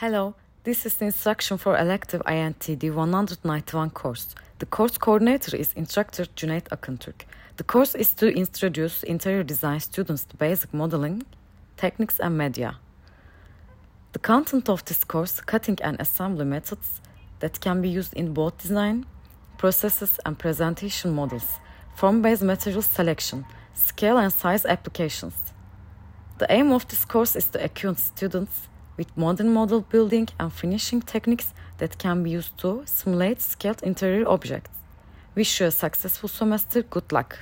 Hello, this is the instruction for elective INTD 191 course. The course coordinator is instructor Cüneyt Akıntürk. The course is to introduce interior design students to basic modeling, techniques and media. The content of this course, cutting and assembly methods that can be used in both design, processes and presentation models, form-based material selection, scale and size applications. The aim of this course is to acquaint students with modern model building and finishing techniques that can be used to simulate scaled interior objects. Wish you a successful semester. Good luck.